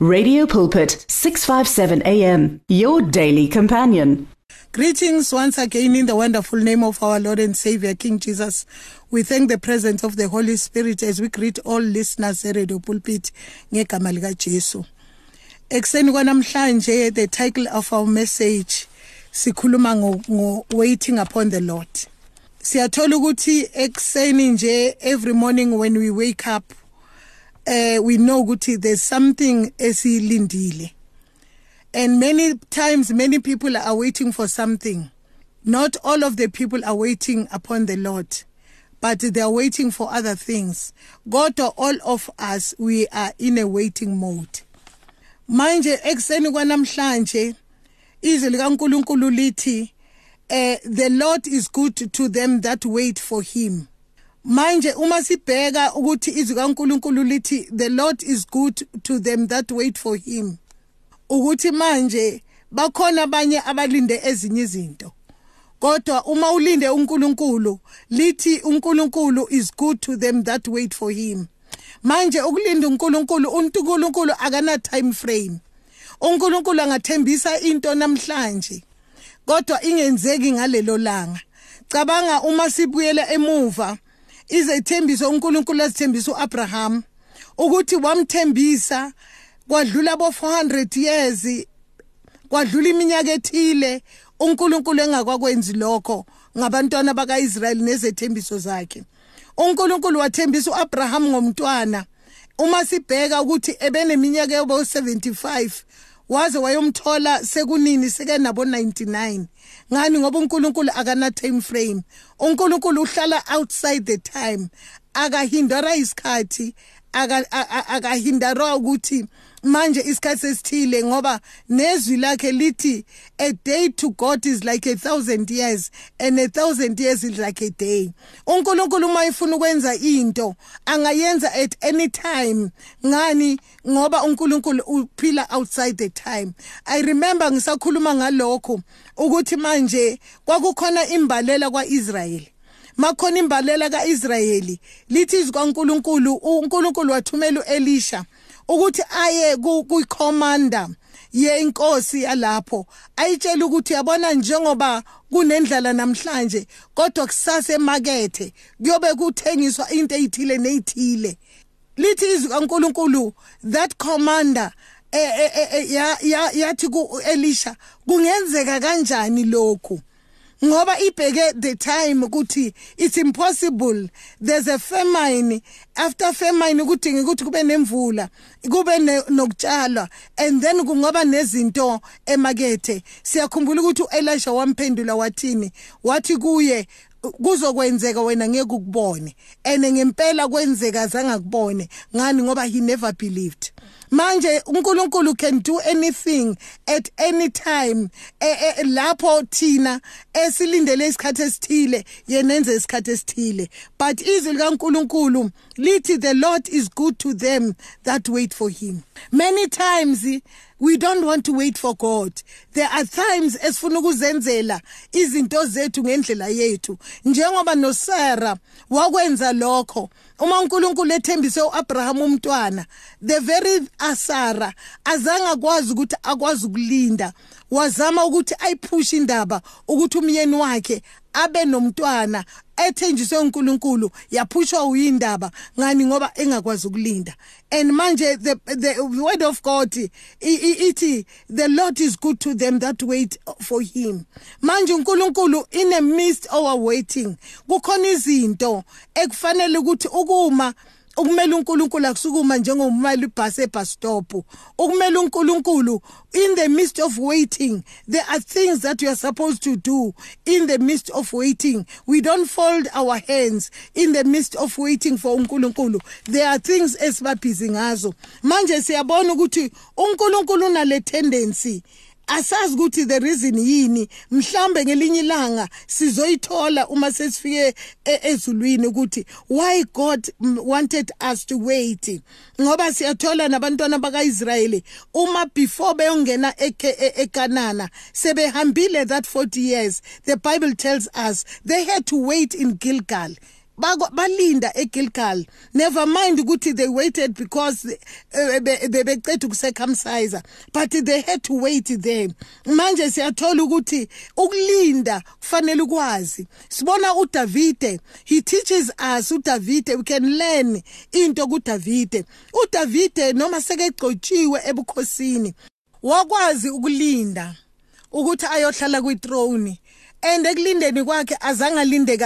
Radio Pulpit 657 AM your daily companion. Greetings once again in the wonderful name of our Lord and Savior King Jesus. We thank the presence of the Holy Spirit as we greet all listeners at Radio Pulpit ngegama lika Jesu. Ekseni the title of our message sikhuluma waiting upon the Lord. Siyathola ekseni nje every morning when we wake up uh, we know ukuthi there's something esilindile. And many times many people are waiting for something. Not all of the people are waiting upon the lord but they are waiting for other things. Kodwa all of us we are in a waiting mode. Manje ekseni kwanamhlanje izwi likaNkuluNkulu lithi eh the lord is good to them that wait for him manje uma sibheka ukuthi izwi kaNkuluNkulu lithi the Lord is good to them that wait for him. Ukuthi manje bakhona abanye abalinde ezinye izinto. Kodwa uma ulinde uNkulunkulu lithi uNkulunkulu is good to them that wait for him. Manje ukulinda uNkulunkulu uNkulunkulu akana time frame. uNkulunkulu angathembisa into namhlanje kodwa ingenzeki ngalelo langa. Cabanga uma sibuyela emuva izethembiso uNkulunkulu azithembisa uAbraham ukuthi wamthembisa kwadlula bo 400 years kwadlula iminyaka ethile uNkulunkulu engakwakwenzi lokho ngabantwana bakaIsrael nezethembiso zakhe. uNkulunkulu wathembisa uAbraham ngomntwana uma sibheka ukuthi ebeneminyaka yobo 75 waze wayomthola sekunini seke nabo 99 ngani? Ngoba uNkulunkulu akana time frame. uNkulunkulu uhlala outside the time. Akahindara isikhathi akahindara ukuthi manje isikhathi sesithile ngoba nezwi lakhe lithi a day to God is like a thousand years and a thousand years is like a day. uNkulunkulu uma efuna ukwenza into angayenza at any time. Ngani? Ngoba uNkulunkulu uphila outside the time. I remember ngisakhuluma ngalokho ukuthi manje kwakukhona imbalela kwaIsrael makhona imbalela kaIsrayeli lithi izwi kaNkuluNkulu uNkulunkulu wathumela uElisha ukuthi aye kuyikhomanda yenkosi yalapho. Ayitshela ukuthi yabona njengoba kunendlala namhlanje kodwa kusasa emakethe kuyobe kuthengiswa into ezithile nezithile lithi izwi kaNkuluNkulu that commander yathi ku Elisha kungenzeka kanjani lokhu? Ngoba ibheke the time ukuthi it's impossible. There's a famine. After famine kudinga ukuthi kube nemvula kube nokutshalwa and then kungoba nezinto emakethe. Siyakhumbula ukuthi uElisha wamphendula wathini? Wathi kuye kuzokwenzeka wena ngeke ukubone ene ngempela kwenzeka zangakubone ngani? Ngoba he never believed. Manje uNkulunkulu can do anything at any time. E, e, lapho thina esilindele isikhathi esithile yenenze isikhathi esithile. But izwi likaNkulunkulu lithi the Lord is good to them that wait for him. Many times we don't want to wait for God. There are times esifuna ukuzenzela izinto zethu ngendlela yethu. Njengoba noSarah wakwenza lokho uma uNkulunkulu ethembise uAbraham umntwana the very ah, asara azange akwazi ukuthi akwazi ukulinda wazama ukuthi ayiphushe indaba ukuthi umyeni wakhe abe nomntwana ethenjiswe uNkulunkulu yaphushwa uyindaba ngani ngoba engakwazi ukulinda. And manje the, the word of God ithi the Lord is good to them that wait for him. Manje uNkulunkulu in a midst our waiting kukhona izinto ekufanele ukuthi ukuma ukumela uNkulunkulu akusukuma njengomali ibhasi ebus stop uNkulunkulu in the midst of waiting there are things that you are supposed to do. In the midst of waiting we don't fold our hands. In the midst of waiting for uNkulunkulu there are things esibabhizi ngazo. Manje siyabona ukuthi uNkulunkulu unale tendency asazi ukuthi the reason yini? Mhlambe ngelinye ilanga sizoyithola uma sesifike ezulwini ukuthi why God wanted us to wait? Ngoba siyathola nabantwana bakaIsrayeli uma before beyongena eKanana sebehambile that 40 years. The bible tells us they had to wait in Gilgal. Balinda eGilgal. Never mind ukuthi they waited because bebeceda ukucircumcise but they had to wait there. Manje siyathola ukuthi ukulinda kufanele ukwazi. Sibona uDavide he teaches us uDavide we can learn into kuDavide. uDavide noma sekegcotshiwe ebukhosini wakwazi ukulinda ukuthi ayohlala kwithrone. And ekulindeni kwakhe azange alinde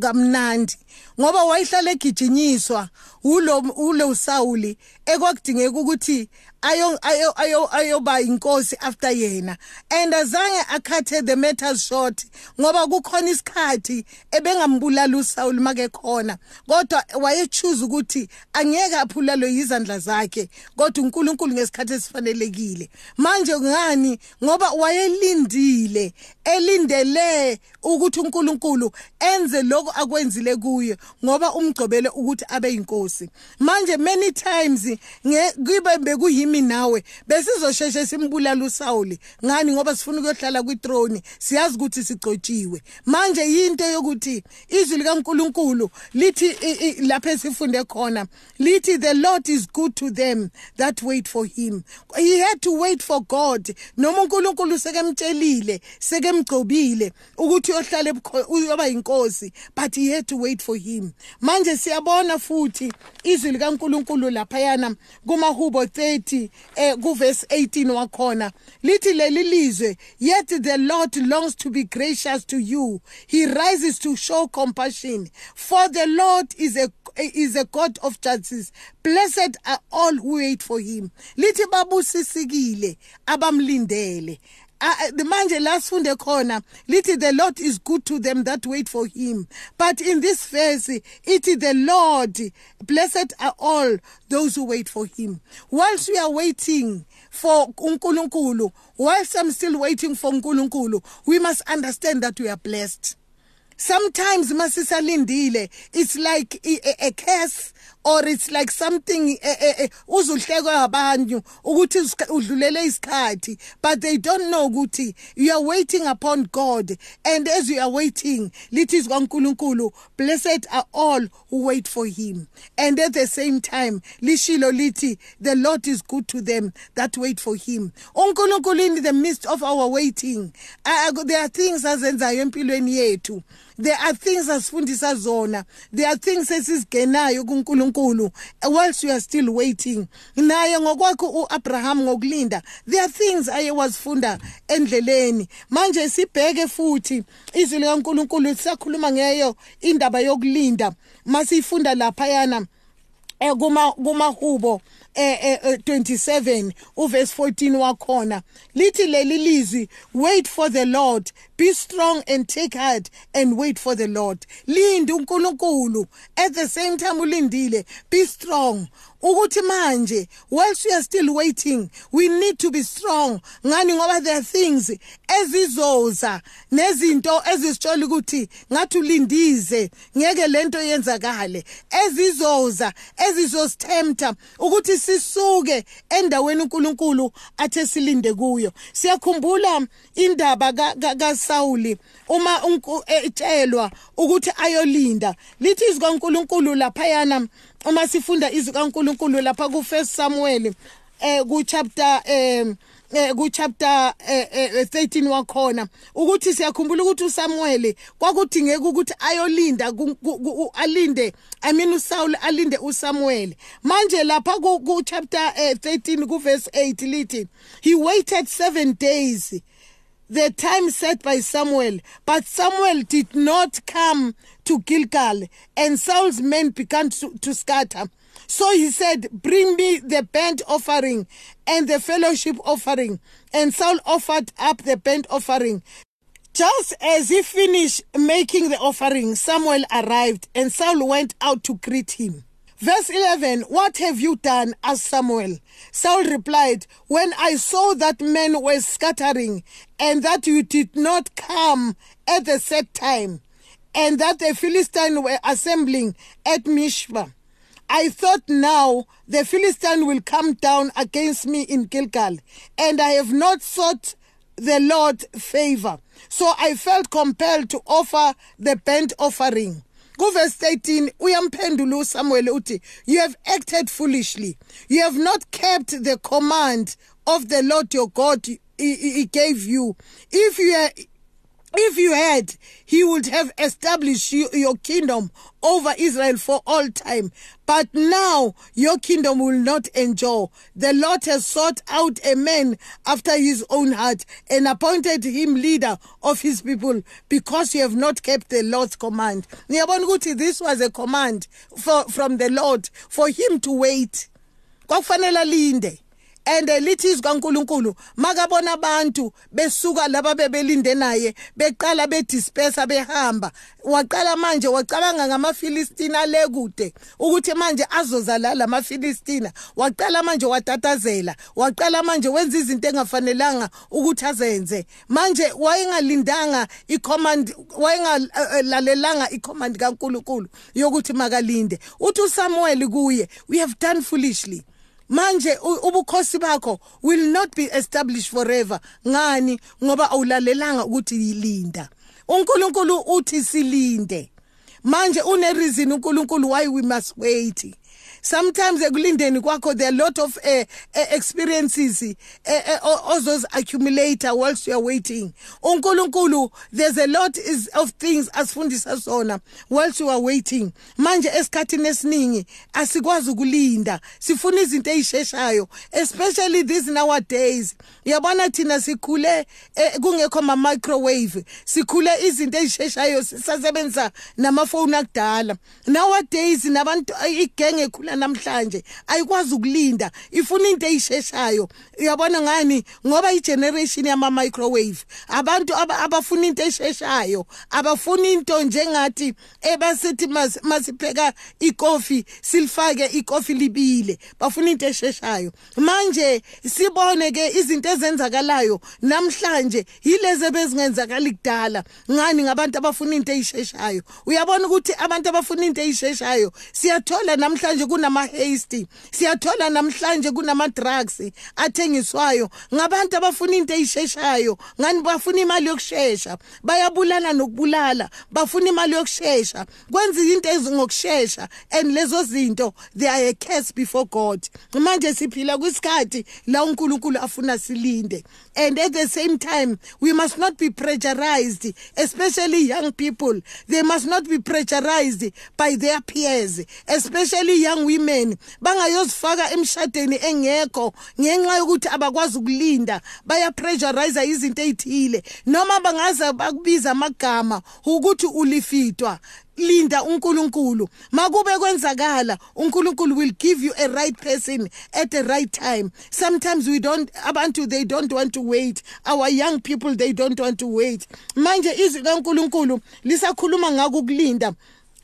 kamnandi. Ngoba wayihlala egijinyiswa ulo ulo Sawuli ekwakudingeka ukuthi ayo ayo ayo ayoba inkosi after yena. And azange akhathe the matters short ngoba kukhona isikhathi ebengambulala uSaul make khona. Kodwa wayechoose ukuthi angeke aphulalwe izandla zakhe kodwa uNkulunkulu ngesikhathi esifanelekile. Manje ngani ngoba wayelindile elindele ukuthi uNkulunkulu enze lokho akwenzile kuye ngoba umgcobele ukuthi abe inkosi manje many times ngibe bekuyimi nawe besizosheshe simbulala uSawuli. Ngani? Ngoba sifuna ukuyohlala kwithrone siyazi ukuthi sigcotshiwe. Manje yinto yokuthi izwi likaNkuluNkulu lithi lapha esifunde khona lithi the Lord is good to them that wait for him. He had to wait for God. Noma uNkulunkulu sekemtshelile sekemgcobile ukuthi uyohlala uyoba inkosi but he had to wait for him. Manje siyabona futhi izwi likaNkuluNkulu lapha yana kumahubo 30 eh kuverse 18 wakhona. Lithi leli lizwe yet the Lord longs to be gracious to you. He rises to show compassion. For the Lord is a is a God of justice. Blessed are all who wait for him. Lithi babusisikile abamlindele. Ah, ah, manje la sifunde khona lithi the lord is good to them that wait for him. But in this verse ithi the lord. Blessed are all those who wait for him. Whilst we are waiting for uNkulunkulu whilst i'm still waiting for uNkulunkulu we must understand that we are blessed. Sometimes masisalindile it's like a, a curse or it's like something eh, eh, eh, uzuhlekwe abantu ukuthi udlulele isikhathi but they don't know ukuthi you are waiting upon God. And as you are waiting lithi kwaNkulunkulu blessed are all who wait for him. And at the same time lishilo lithi the Lord is good to them that wait for him. uNkulunkulu in the midst of our waiting there are things azenzayo empilweni yethu there are things asifundisa zona. There are things esizigenayo kuNkulunkulu whilst you are still waiting. Naye ngokwakho Abraham ngokulinda there are things aye wazifunda endleleni. Manje sibheke futhi izwi likaNkulunkulu sisakhuluma ngeyo indaba yokulinda. Masifunda lapha yana ekuma eh, kumahubo eh 27 uverse 14 wakhona. Lithi leli lizwi wait for the lord. Be strong and take heart and wait for the lord. Linda uNkulunkulu. At the same time ulindile be strong. Ukuthi manje whilst we are still waiting we need to be strong. Ngani? Ngoba there are things ezizoza nezinto ezisitshola ukuthi ngathi ulindize. Ngeke lento yenzakale. Ezizoza ezizosithemta ukuthi sisuke endaweni uNkulunkulu athe silinde kuyo. Siyakhumbula indaba kaSawuli uma etshelwa ukuthi ayolinda. Lithi izwi kaNkulunkulu laphayana uma sifunda izwi kaNkuluNkulu lapha ku First Samuel eh ku chapter eh Eh, ku chapter eh, eh, 13 wakhona ukuthi siyakhumbula ukuthi uSamuel kwakudingeka ukuthi ayolinda alinde I mean uSaul alinde uSamuel manje lapha ku chapter 13 ku verse 8 lithi he waited 7 days the time set by Samuel. But Samuel did not come to Gilgal, and Saul's men began to, to, scatter. So he said, Bring me the burnt offering and the fellowship offering. And Saul offered up the burnt offering. Just as he finished making the offering, Samuel arrived, and Saul went out to greet him. Verse 11 What have you done? asked Samuel. Saul replied, When I saw that men were scattering, and that you did not come at the set time, and that the Philistines were assembling at Mishpah, I thought now the Philistine will come down against me in Gilgal, and I have not sought the Lord favor. So I felt compelled to offer the burnt offering. Go kuverse 13 uyamphendula uSamuel uthi you have acted foolishly you have not kept the command of the Lord your God he gave you if you are if you had, he would have established you, your kingdom over Israel for all time. But now your kingdom will not endure. The Lord has sought out a man after his own heart and appointed him leader of his people because you have not kept the Lord's command. This was a command for, from the Lord for him to wait. kwakufanele linde and lithi izwi kaNkuluNkulu makabona abantu besuka laba bebelinde naye beqala bedisperse behamba. Waqala manje wacabanga ngamafilistina lekude ukuthi manje azozala lamafilistina. Waqala manje watatazela waqala manje wenza izinto engafanelanga ukuthi azenze. Manje wayengalindanga icommand wayengalalelanga icommand kaNkuluNkulu yokuthi makalinde. Uthi uSamuel kuye we have done foolishly. Manje ubukhosi bakho will not be established forever. Ngani? Ngoba awulalelanga ukuthi yilinda. uNkulunkulu uthi silinde. Manje une reason uNkulunkulu why we must wait. Sometimes ekulindeni kwakho there are a lot of uh, experiences uh, ozos accumulator whilst you are waiting. uNkulunkulu there's a lot is of things asifundisa sona whilst you are waiting. Manje esikhathini esiningi asikwazi ukulinda. Sifuna izinto ezisheshayo especially these nowadays. Uyabona thina sikhule kungekho ama microwave sikhule izinto ezisheshayo sisasebenzisa namafoni akudala. Nowadays nabantu igenge ekhula namhlanje. Ayikwazi ukulinda ifuna into eyisheshayo. Uyabona ngani? Ngoba igeneration yama microwave abantu abafuna into esheshayo abafuna into njengathi ebasithi masipheka ikofi silifake ikofi libile bafuna into esheshayo. Manje sibone ke izinto ezenzakalayo namhlanje yilezi bezingenzakala kudala. Ngani? Ngabantu abafuna into eyisheshayo. Uyabona ukuthi abantu abafuna into eyisheshayo siyathola namhlanje kuna kunama haste siyathola namhlanje kunama drugs athengiswayo. Ngabantu abafuna into ezisheshayo ngani bafuna imali yokusheshsha bayabulala nokubulala. Bafuna imali yokusheshsha kwenza into ezingokusheshsha and lezo zinto they are a curse before God. Manje siphila kwisikhathi la uNkulunkulu afuna silinde. And at the same time we must not be pressurized especially young people. They must not be pressurized by their peers especially young women bangayozifaka emshadweni engekho ngenxa yokuthi abakwazi ukulinda baya pressurize izinto ezithile noma bangaze bakubiza amagama ukuthi ulifitwa linda uNkulunkulu. Makube kwenzakala uNkulunkulu will give you a right person at the right time. Sometimes we don't abantu they don't want to wait. Our young people they don't want to wait. Manje izwi kaNkulunkulu lisakhuluma ngako ukulinda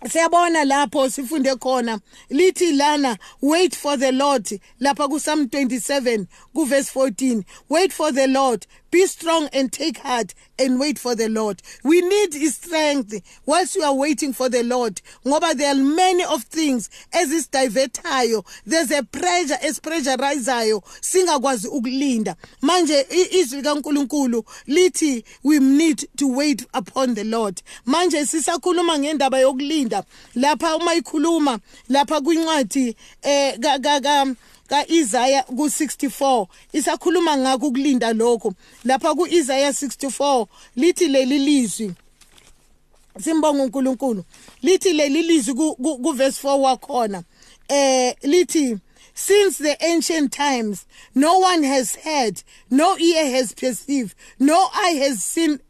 siyabona lapho sifunde khona. Lithi lana wait for the lord. Lapha ku Psalm 27 ku verse 14 wait for the lord be strong and take heart and wait for the lord. We need his strength whilst you are waiting for the lord ngoba there are many of things ezisidivertayo. There's a pressure espressurizayo singakwazi ukulinda. Manje izwi kaNkuluNkulu lithi we need to wait upon the lord. Manje sisakhuluma ngendaba yokulinda. Lapha uma ikhuluma lapha kwincwadi eh ka ka kaIsaiah ku64 isakhuluma ngako ukulinda lokho. Lapha kuIsaiah 64 lithi leli lizwi. Simbonga uNkulunkulu. Lithi leli lizwi ku verse 4 wakhona. Eh lithi Since the ancient times, no one has heard, no ear has perceived, no eye has seen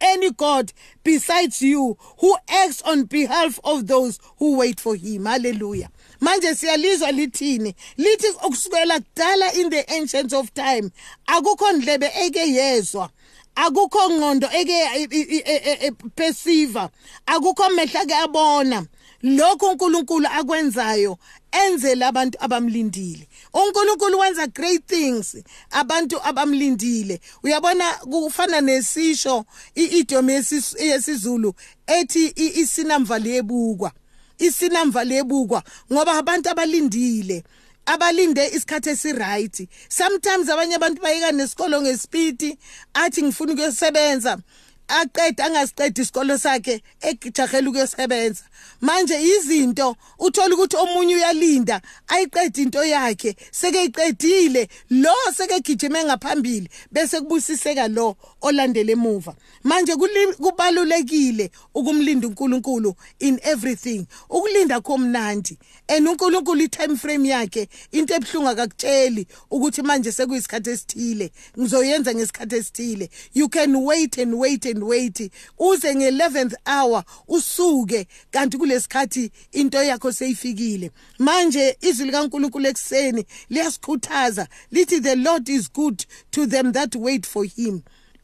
any God besides you who acts on behalf of those who wait for him. Hallelujah. Manje siyalizwa lithini? Lithi okusukela kudala in the ancients of time akukho ndlebe eke yezwa akukho ngqondo eke perceive akukho mehla ke abona. Lokho uNkulunkulu akwenzayo enzele abantu abamlindile. uNkulunkulu wenza great things abantu abamlindile. Uyabona kufana nesisho idiom yesizulu ethi isinamva liyebukwa isinamva lebukwa ngoba abantu abalindile abalinde isikhathi esiright. Sometimes abanye abantu bayeka nesikolo ngespeed athi ngifuna ukuyosebenza. Aqeda angasiqedi isikolo sakhe ejahela ukuyosebenza. Manje izinto uthola ukuthi omunye uyalinda ayiqede into yakhe sekeyiqedile lo sekegijime ngaphambili bese kubusiseka lo olandele emuva. Manje kubalulekile ukumlinda uNkulunkulu in everything. Ukulinda komnandi and uNkulunkulu i-time frame yakhe into ebhlunga akakutsheli ukuthi manje sekuyisikhathi esithile ngizoyenza ngesikhathi esithile. You can wait and wait and wait. Uze nge11th hour usuke. Kanti kulesikhathi into yakho seyifikile. Manje izwi likaNkulunkulu ekseni liyasikhuthaza. Lithi the lord is good to them that wait for him.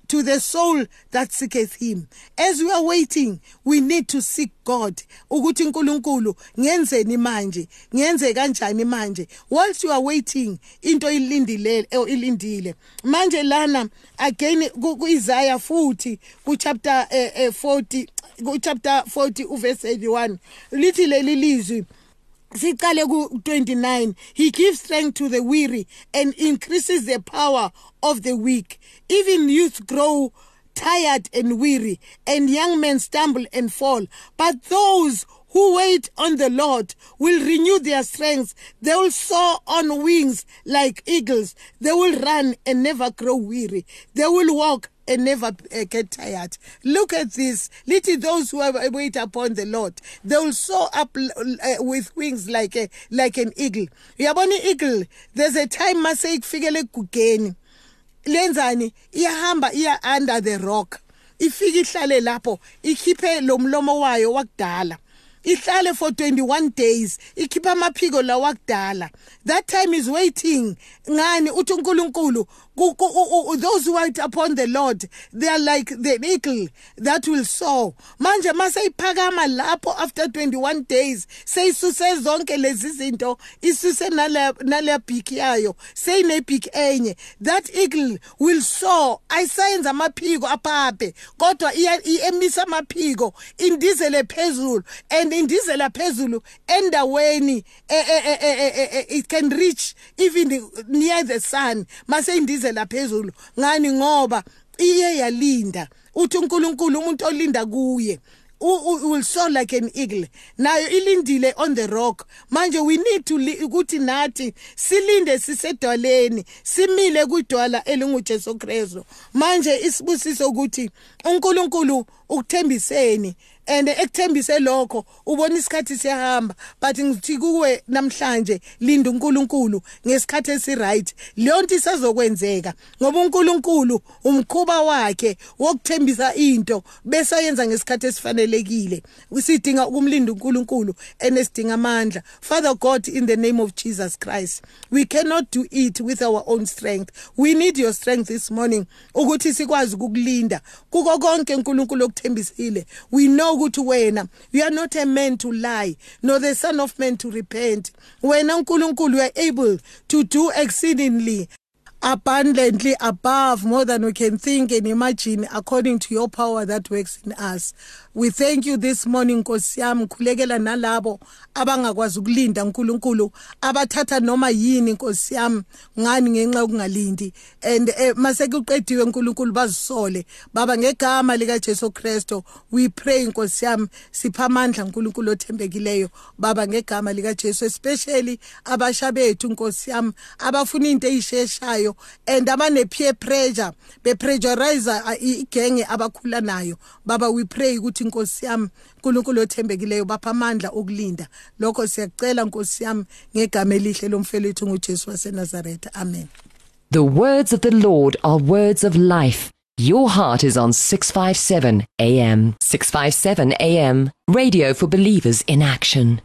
To the soul that seeketh him. As we are waiting we need to seek god. Ukuthi uNkulunkulu ngenzeni manje? Ngenze kanjani manje? Whilst you are waiting into ilindile eh, ilindile. Manje lana again kuIsaiah futhi ku chapter eh, eh, 40 ku chapter 40 uverse 81 lithi leli lizwi siqale ku29 he gives strength to the weary and increases the power of the weak even youth grow tired and weary and young men stumble and fall but those who wait on the Lord will renew their strength. They will soar on wings like eagles. They will run and never grow weary. They will walk and never uh, get tired. Look at this. Little those who wait upon the Lord, they will soar up uh, with wings like a, like an eagle. Yabona eagle, there's a time mase ikufikele egugeni. Lenzani iyahamba iya under the rock. Ifike ihlale lapho ikhiphe lo mlomo wayo wakudala. ihlale for 21 days ikhipha amaphiko lawa kudala that time is waiting ngani uthi uNkulunkulu Oh, oh, oh, those who wait upon the Lord they are like the eagle that will soar. Manje maseyiphakama lapho after 21 days seyisuse zonke lezi zinto isuse nale nale beak yayo seyine beak enye. That eagle will soar. Ayisayenza amaphiko aphaphe kodwa iyemisa amaphiko indizele phezulu and indizela phezulu endaweni it can reach even near the sun. Mase indizela phezulu. Ngani? Ngoba iye yalinda. Uthi uNkulunkulu umuntu olinda kuye. Will soar like an eagle. Nayo ilindile on the rock. Manje we need to ukuthi nathi silinde sisedwaleni simile kudwala elinguJesu Kristu. Manje isibusiso ukuthi uNkulunkulu ukuthembiseni and ekuthembise lokho ubona isikhathi siyahamba but ngithi kuwe namhlanje linda uNkulunkulu ngesikhathi esiright. Leyo nto isazokwenzeka ngoba uNkulunkulu umkhuba wakhe wokuthembisa into bese yenza ngesikhathi esifanelekile. Sidinga ukumlinda uNkulunkulu enesidinga amandla. Father god in the name of jesus christ we cannot do it with our own strength. We need your strength this morning ukuthi sikwazi ukukulinda. Kuko konke uNkulunkulu okuthembisile. We know ukuthi wena you are not a man to lie nor the son of man to repent. Wena uNkulunkulu you are able to do exceedingly abundantly above more than we can think and imagine according to your power that works in us we thank you this morning Nkosi yami khulekela nalabo abangakwazi ukulinda uNkulunkulu abathatha noma yini Nkosi yami ngani ngenxa yokungalindi and eh, mase kuqediwe uNkulunkulu bazisole baba ngegama lika Jesu Kristo we pray Nkosi yami sipha amandla uNkulunkulu othembekileyo baba ngegama lika Jesu especially abasha bethu Nkosi yami abafuna into eyisheshayo and abane peer pressure be pressurize igenge abakhula nayo baba we pray ukuthi yami othembekileyo bapha amandla okulinda. Lokho siyacela nkosi yami ngegama elihle lomfelethu nguJesu waseNazaretha. Amen. The words of the Lord are words of life. Your heart is on 657 AM 657 AM radio for believers in action